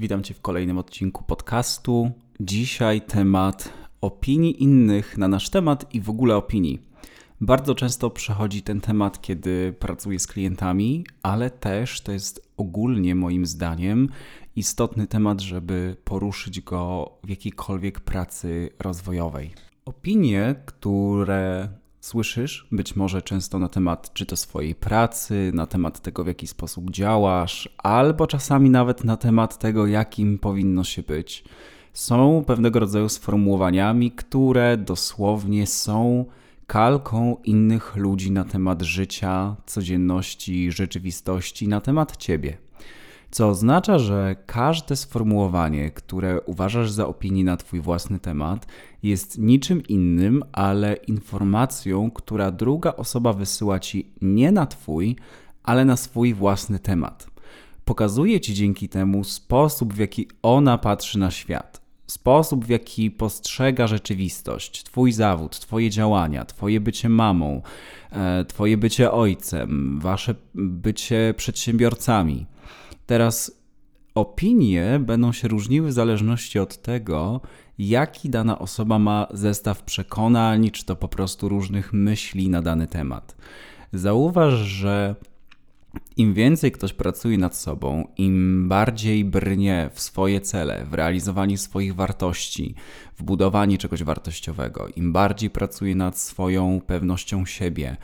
Witam Cię w kolejnym odcinku podcastu. Dzisiaj temat opinii innych na nasz temat i w ogóle opinii. Bardzo często przechodzi ten temat, kiedy pracuję z klientami, ale też to jest ogólnie moim zdaniem istotny temat, żeby poruszyć go w jakiejkolwiek pracy rozwojowej. Opinie, które Słyszysz być może często na temat czy to swojej pracy, na temat tego, w jaki sposób działasz, albo czasami nawet na temat tego, jakim powinno się być. Są pewnego rodzaju sformułowaniami, które dosłownie są kalką innych ludzi na temat życia, codzienności, rzeczywistości, na temat ciebie co oznacza, że każde sformułowanie, które uważasz za opinię na Twój własny temat, jest niczym innym, ale informacją, która druga osoba wysyła Ci nie na Twój, ale na swój własny temat. Pokazuje Ci dzięki temu sposób, w jaki ona patrzy na świat, sposób, w jaki postrzega rzeczywistość, Twój zawód, Twoje działania, Twoje bycie mamą, e, Twoje bycie ojcem, Wasze bycie przedsiębiorcami. Teraz opinie będą się różniły w zależności od tego, jaki dana osoba ma zestaw przekonań, czy to po prostu różnych myśli na dany temat. Zauważ, że im więcej ktoś pracuje nad sobą, im bardziej brnie w swoje cele, w realizowanie swoich wartości, w budowanie czegoś wartościowego, im bardziej pracuje nad swoją pewnością siebie,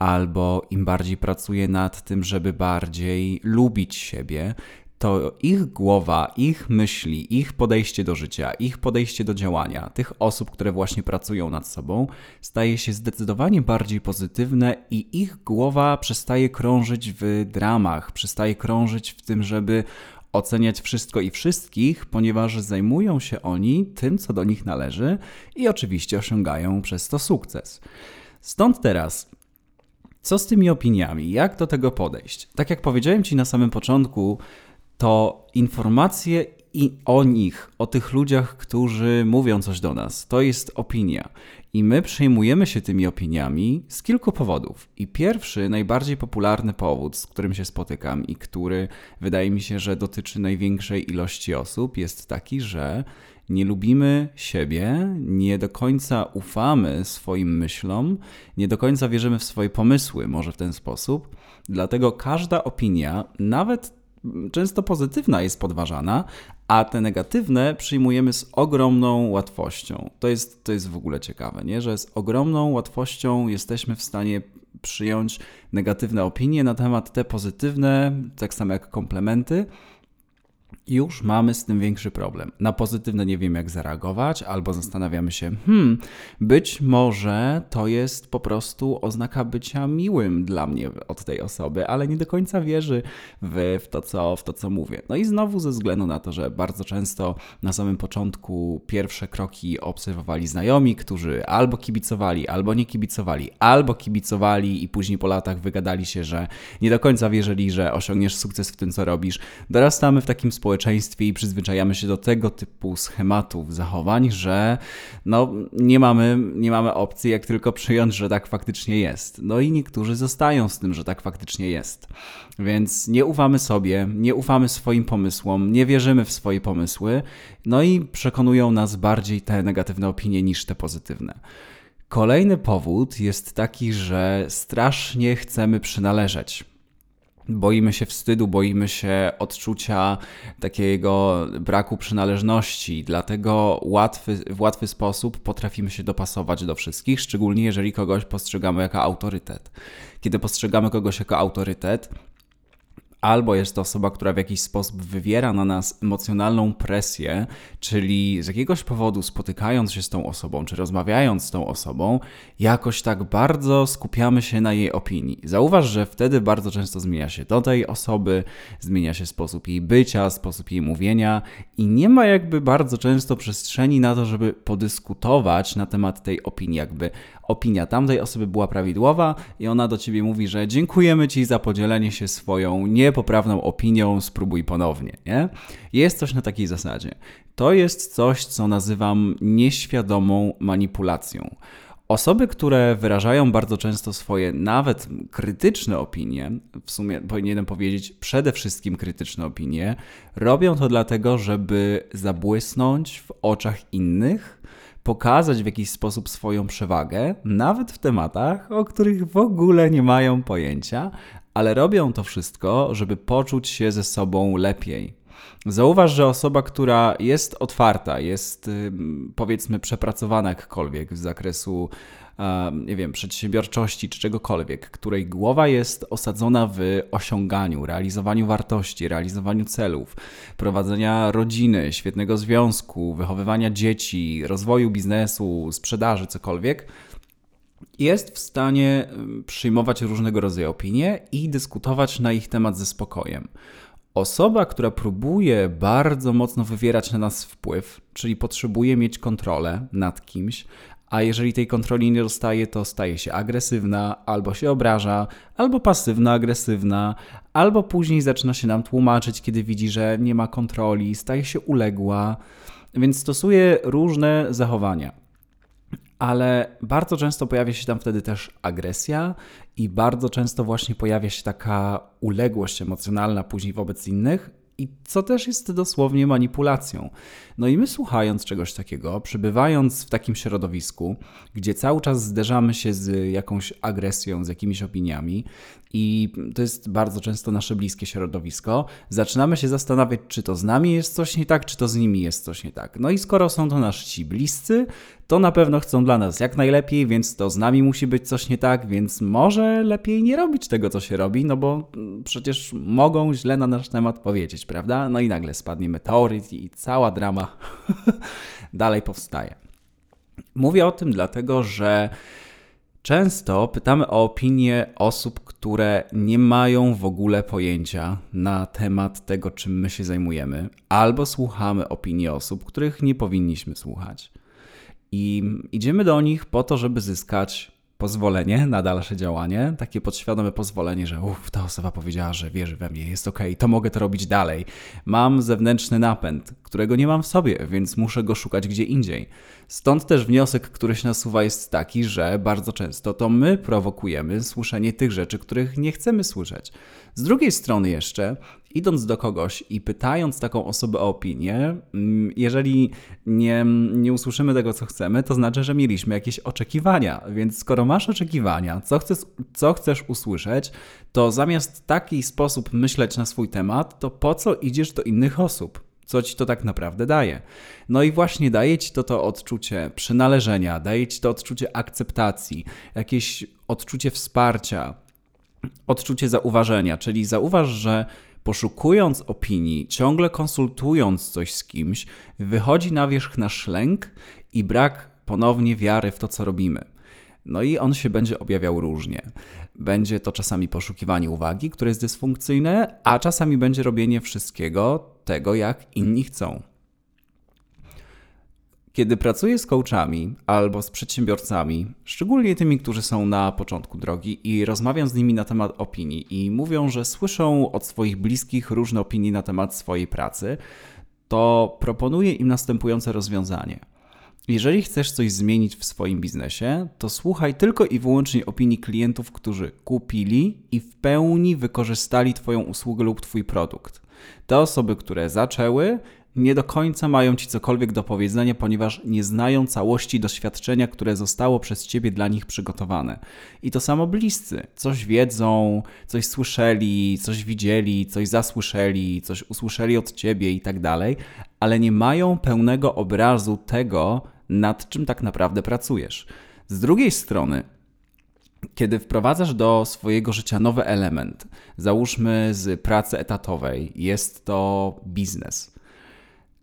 albo im bardziej pracuje nad tym, żeby bardziej lubić siebie, to ich głowa, ich myśli, ich podejście do życia, ich podejście do działania, tych osób, które właśnie pracują nad sobą, staje się zdecydowanie bardziej pozytywne i ich głowa przestaje krążyć w dramach, przestaje krążyć w tym, żeby oceniać wszystko i wszystkich, ponieważ zajmują się oni tym, co do nich należy i oczywiście osiągają przez to sukces. Stąd teraz co z tymi opiniami? Jak do tego podejść? Tak jak powiedziałem Ci na samym początku, to informacje i o nich, o tych ludziach, którzy mówią coś do nas, to jest opinia. I my przejmujemy się tymi opiniami z kilku powodów. I pierwszy, najbardziej popularny powód, z którym się spotykam i który wydaje mi się, że dotyczy największej ilości osób, jest taki, że nie lubimy siebie, nie do końca ufamy swoim myślom, nie do końca wierzymy w swoje pomysły, może w ten sposób. Dlatego każda opinia, nawet często pozytywna jest podważana, a te negatywne przyjmujemy z ogromną łatwością. To jest, to jest w ogóle ciekawe, nie? że z ogromną łatwością jesteśmy w stanie przyjąć negatywne opinie na temat te pozytywne, tak samo jak komplementy, już mamy z tym większy problem. Na pozytywne nie wiem, jak zareagować, albo zastanawiamy się, hmm, być może to jest po prostu oznaka bycia miłym dla mnie od tej osoby, ale nie do końca wierzy w, w, to, co, w to, co mówię. No i znowu ze względu na to, że bardzo często na samym początku pierwsze kroki obserwowali znajomi, którzy albo kibicowali, albo nie kibicowali, albo kibicowali i później po latach wygadali się, że nie do końca wierzyli, że osiągniesz sukces w tym, co robisz. Dorastamy w takim społeczeństwie i przyzwyczajamy się do tego typu schematów, zachowań, że no, nie, mamy, nie mamy opcji, jak tylko przyjąć, że tak faktycznie jest. No i niektórzy zostają z tym, że tak faktycznie jest. Więc nie ufamy sobie, nie ufamy swoim pomysłom, nie wierzymy w swoje pomysły, no i przekonują nas bardziej te negatywne opinie niż te pozytywne. Kolejny powód jest taki, że strasznie chcemy przynależeć. Boimy się wstydu, boimy się odczucia takiego braku przynależności, dlatego łatwy, w łatwy sposób potrafimy się dopasować do wszystkich, szczególnie jeżeli kogoś postrzegamy jako autorytet. Kiedy postrzegamy kogoś jako autorytet, albo jest to osoba, która w jakiś sposób wywiera na nas emocjonalną presję, czyli z jakiegoś powodu spotykając się z tą osobą, czy rozmawiając z tą osobą, jakoś tak bardzo skupiamy się na jej opinii. Zauważ, że wtedy bardzo często zmienia się do tej osoby, zmienia się sposób jej bycia, sposób jej mówienia i nie ma jakby bardzo często przestrzeni na to, żeby podyskutować na temat tej opinii, jakby opinia tamtej osoby była prawidłowa i ona do ciebie mówi, że dziękujemy ci za podzielenie się swoją niepoprawną opinią, spróbuj ponownie, nie? Jest coś na takiej zasadzie. To jest coś, co nazywam nieświadomą manipulacją. Osoby, które wyrażają bardzo często swoje nawet krytyczne opinie, w sumie powinienem powiedzieć przede wszystkim krytyczne opinie, robią to dlatego, żeby zabłysnąć w oczach innych, pokazać w jakiś sposób swoją przewagę, nawet w tematach, o których w ogóle nie mają pojęcia, ale robią to wszystko, żeby poczuć się ze sobą lepiej. Zauważ, że osoba, która jest otwarta, jest powiedzmy przepracowana jakkolwiek z zakresu nie wiem, przedsiębiorczości czy czegokolwiek, której głowa jest osadzona w osiąganiu, realizowaniu wartości, realizowaniu celów, prowadzenia rodziny, świetnego związku, wychowywania dzieci, rozwoju biznesu, sprzedaży, cokolwiek, jest w stanie przyjmować różnego rodzaju opinie i dyskutować na ich temat ze spokojem. Osoba, która próbuje bardzo mocno wywierać na nas wpływ, czyli potrzebuje mieć kontrolę nad kimś, a jeżeli tej kontroli nie dostaje, to staje się agresywna, albo się obraża, albo pasywna, agresywna, albo później zaczyna się nam tłumaczyć, kiedy widzi, że nie ma kontroli, staje się uległa, więc stosuje różne zachowania. Ale bardzo często pojawia się tam wtedy też agresja i bardzo często właśnie pojawia się taka uległość emocjonalna później wobec innych, i co też jest dosłownie manipulacją. No i my słuchając czegoś takiego, przebywając w takim środowisku, gdzie cały czas zderzamy się z jakąś agresją, z jakimiś opiniami, i to jest bardzo często nasze bliskie środowisko, zaczynamy się zastanawiać, czy to z nami jest coś nie tak, czy to z nimi jest coś nie tak. No i skoro są to nasi bliscy, to na pewno chcą dla nas jak najlepiej, więc to z nami musi być coś nie tak, więc może lepiej nie robić tego, co się robi, no bo przecież mogą źle na nasz temat powiedzieć, prawda? No i nagle spadnie meteoryt i cała drama dalej powstaje. Mówię o tym dlatego, że Często pytamy o opinie osób, które nie mają w ogóle pojęcia na temat tego, czym my się zajmujemy, albo słuchamy opinii osób, których nie powinniśmy słuchać. I idziemy do nich po to, żeby zyskać pozwolenie na dalsze działanie, takie podświadome pozwolenie, że uff, ta osoba powiedziała, że wierzy we mnie, jest ok, to mogę to robić dalej. Mam zewnętrzny napęd, którego nie mam w sobie, więc muszę go szukać gdzie indziej. Stąd też wniosek, który się nasuwa, jest taki, że bardzo często to my prowokujemy słyszenie tych rzeczy, których nie chcemy słyszeć. Z drugiej strony jeszcze, idąc do kogoś i pytając taką osobę o opinię, mm, jeżeli nie, nie usłyszymy tego, co chcemy, to znaczy, że mieliśmy jakieś oczekiwania. Więc skoro masz oczekiwania, co chcesz, co chcesz usłyszeć, to zamiast w taki sposób myśleć na swój temat, to po co idziesz do innych osób? co ci to tak naprawdę daje. No i właśnie daje ci to to odczucie przynależenia, daje ci to odczucie akceptacji, jakieś odczucie wsparcia, odczucie zauważenia, czyli zauważ, że poszukując opinii, ciągle konsultując coś z kimś, wychodzi na wierzch nasz lęk i brak ponownie wiary w to, co robimy. No i on się będzie objawiał różnie. Będzie to czasami poszukiwanie uwagi, które jest dysfunkcyjne, a czasami będzie robienie wszystkiego tego, jak inni chcą. Kiedy pracuję z coachami albo z przedsiębiorcami, szczególnie tymi, którzy są na początku drogi, i rozmawiam z nimi na temat opinii, i mówią, że słyszą od swoich bliskich różne opinie na temat swojej pracy, to proponuję im następujące rozwiązanie. Jeżeli chcesz coś zmienić w swoim biznesie, to słuchaj tylko i wyłącznie opinii klientów, którzy kupili i w pełni wykorzystali Twoją usługę lub Twój produkt. Te osoby, które zaczęły, nie do końca mają ci cokolwiek do powiedzenia, ponieważ nie znają całości doświadczenia, które zostało przez ciebie dla nich przygotowane. I to samo bliscy. Coś wiedzą, coś słyszeli, coś widzieli, coś zasłyszeli, coś usłyszeli od ciebie i tak dalej, ale nie mają pełnego obrazu tego, nad czym tak naprawdę pracujesz. Z drugiej strony, kiedy wprowadzasz do swojego życia nowy element, załóżmy z pracy etatowej, jest to biznes.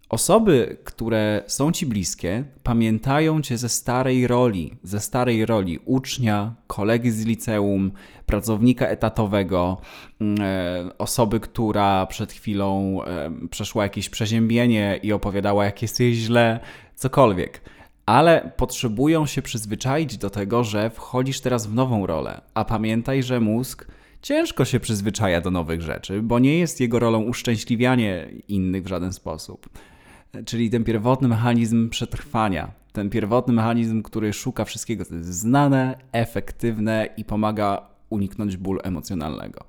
Osoby, które są ci bliskie, pamiętają cię ze starej roli, ze starej roli ucznia, kolegi z liceum, pracownika etatowego, mm, e, osoby, która przed chwilą e, przeszła jakieś przeziębienie i opowiadała, jak jesteś źle, cokolwiek ale potrzebują się przyzwyczaić do tego, że wchodzisz teraz w nową rolę. A pamiętaj, że mózg ciężko się przyzwyczaja do nowych rzeczy, bo nie jest jego rolą uszczęśliwianie innych w żaden sposób. Czyli ten pierwotny mechanizm przetrwania, ten pierwotny mechanizm, który szuka wszystkiego, co jest znane, efektywne i pomaga uniknąć bólu emocjonalnego.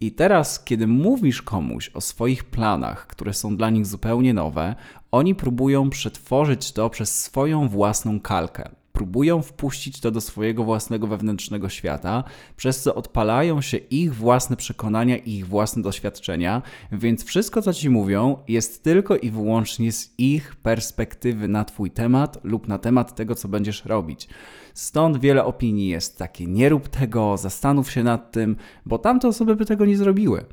I teraz, kiedy mówisz komuś o swoich planach, które są dla nich zupełnie nowe, oni próbują przetworzyć to przez swoją własną kalkę próbują wpuścić to do swojego własnego wewnętrznego świata, przez co odpalają się ich własne przekonania i ich własne doświadczenia, więc wszystko, co ci mówią, jest tylko i wyłącznie z ich perspektywy na Twój temat lub na temat tego, co będziesz robić. Stąd wiele opinii jest takie: nie rób tego, zastanów się nad tym, bo tamte osoby by tego nie zrobiły.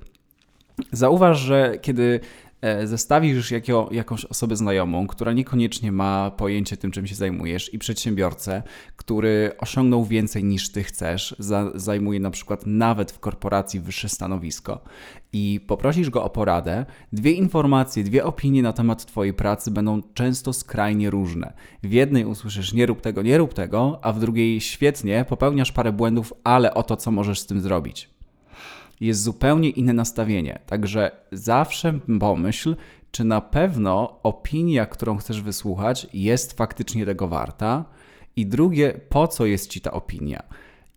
Zauważ, że kiedy zestawisz jakiego, jakąś osobę znajomą, która niekoniecznie ma pojęcie tym, czym się zajmujesz, i przedsiębiorcę, który osiągnął więcej niż ty chcesz, za, zajmuje na przykład nawet w korporacji wyższe stanowisko, i poprosisz go o poradę, dwie informacje, dwie opinie na temat twojej pracy będą często skrajnie różne. W jednej usłyszysz nie rób tego, nie rób tego, a w drugiej świetnie, popełniasz parę błędów, ale o to, co możesz z tym zrobić jest zupełnie inne nastawienie. Także zawsze pomyśl, czy na pewno opinia, którą chcesz wysłuchać, jest faktycznie tego warta. I drugie, po co jest ci ta opinia?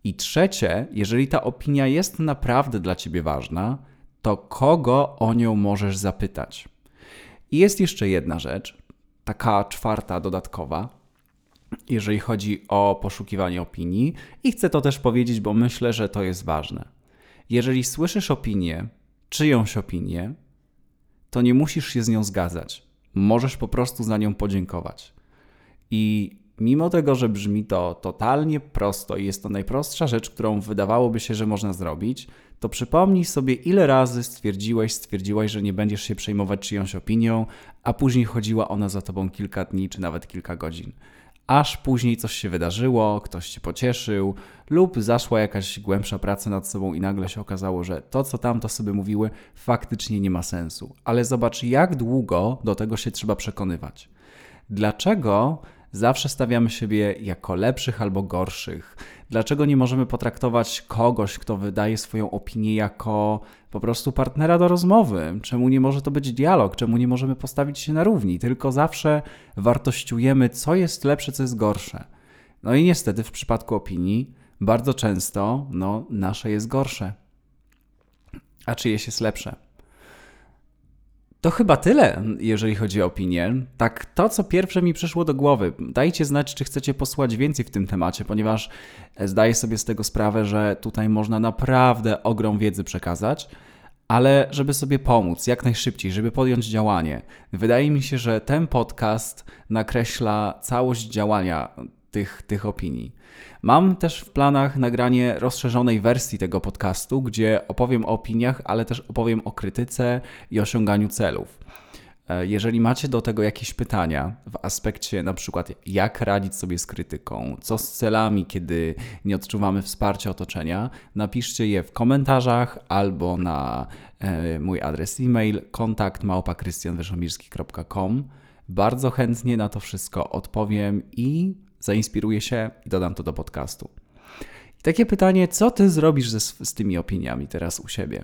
I trzecie, jeżeli ta opinia jest naprawdę dla ciebie ważna, to kogo o nią możesz zapytać? I jest jeszcze jedna rzecz, taka czwarta, dodatkowa, jeżeli chodzi o poszukiwanie opinii, i chcę to też powiedzieć, bo myślę, że to jest ważne. Jeżeli słyszysz opinię, czyjąś opinię, to nie musisz się z nią zgadzać. Możesz po prostu za nią podziękować. I mimo tego, że brzmi to totalnie prosto i jest to najprostsza rzecz, którą wydawałoby się, że można zrobić, to przypomnij sobie, ile razy stwierdziłeś, stwierdziłaś, że nie będziesz się przejmować czyjąś opinią, a później chodziła ona za tobą kilka dni czy nawet kilka godzin aż później coś się wydarzyło, ktoś cię pocieszył, lub zaszła jakaś głębsza praca nad sobą i nagle się okazało, że to, co tamto sobie mówiły, faktycznie nie ma sensu. Ale zobacz, jak długo do tego się trzeba przekonywać. Dlaczego zawsze stawiamy siebie jako lepszych albo gorszych? Dlaczego nie możemy potraktować kogoś, kto wydaje swoją opinię jako po prostu partnera do rozmowy? Czemu nie może to być dialog? Czemu nie możemy postawić się na równi? Tylko zawsze wartościujemy, co jest lepsze, co jest gorsze. No i niestety w przypadku opinii bardzo często no, nasze jest gorsze, a czyjeś jest lepsze. To chyba tyle, jeżeli chodzi o opinię. Tak, to co pierwsze mi przyszło do głowy. Dajcie znać, czy chcecie posłuchać więcej w tym temacie, ponieważ zdaję sobie z tego sprawę, że tutaj można naprawdę ogrom wiedzy przekazać, ale żeby sobie pomóc jak najszybciej, żeby podjąć działanie. Wydaje mi się, że ten podcast nakreśla całość działania tych, tych opinii. Mam też w planach nagranie rozszerzonej wersji tego podcastu, gdzie opowiem o opiniach, ale też opowiem o krytyce i osiąganiu celów. E, jeżeli macie do tego jakieś pytania w aspekcie na przykład jak radzić sobie z krytyką, co z celami, kiedy nie odczuwamy wsparcia otoczenia, napiszcie je w komentarzach albo na e, mój adres e-mail kontakt Bardzo chętnie na to wszystko odpowiem i zainspiruję się i dodam to do podcastu. I takie pytanie, co ty zrobisz ze, z tymi opiniami teraz u siebie?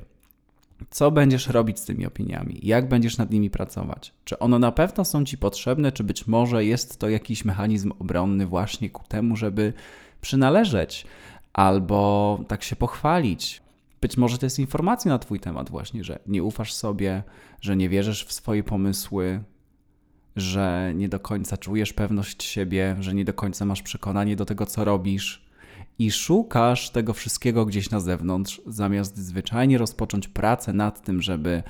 Co będziesz robić z tymi opiniami? Jak będziesz nad nimi pracować? Czy one na pewno są ci potrzebne, czy być może jest to jakiś mechanizm obronny właśnie ku temu, żeby przynależeć albo tak się pochwalić? Być może to jest informacja na Twój temat, właśnie, że nie ufasz sobie, że nie wierzysz w swoje pomysły, że nie do końca czujesz pewność siebie, że nie do końca masz przekonanie do tego, co robisz i szukasz tego wszystkiego gdzieś na zewnątrz, zamiast zwyczajnie rozpocząć pracę nad tym, żeby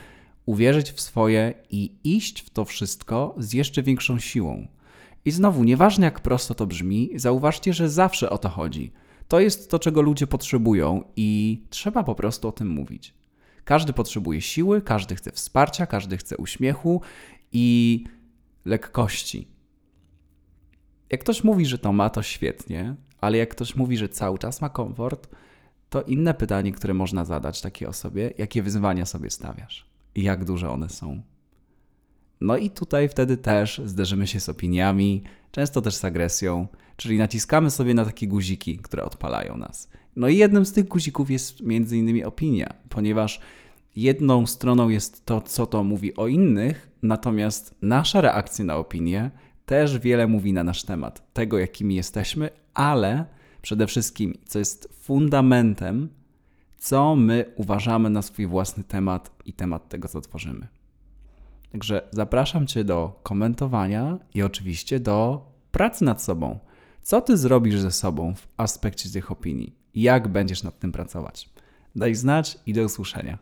uwierzyć w swoje i iść w to wszystko z jeszcze większą siłą. I znowu, nieważne jak prosto to brzmi, zauważcie, że zawsze o to chodzi. To jest to, czego ludzie potrzebują i trzeba po prostu o tym mówić. Każdy potrzebuje siły, każdy chce wsparcia, każdy chce uśmiechu i lekkości. Jak ktoś mówi, że to ma, to świetnie, ale jak ktoś mówi, że cały czas ma komfort, to inne pytanie, które można zadać takiej osobie, jakie wyzwania sobie stawiasz i jak duże one są. No i tutaj wtedy też zderzymy się z opiniami, często też z agresją, czyli naciskamy sobie na takie guziki, które odpalają nas. No i jednym z tych guzików jest między innymi opinia, ponieważ jedną stroną jest to, co to mówi o innych, natomiast nasza reakcja na opinię też wiele mówi na nasz temat, tego jakimi jesteśmy, ale przede wszystkim, co jest fundamentem, co my uważamy na swój własny temat i temat tego, co tworzymy. Także zapraszam Cię do komentowania i oczywiście do pracy nad sobą. Co Ty zrobisz ze sobą w aspekcie tych opinii? Jak będziesz nad tym pracować? Daj znać i do usłyszenia.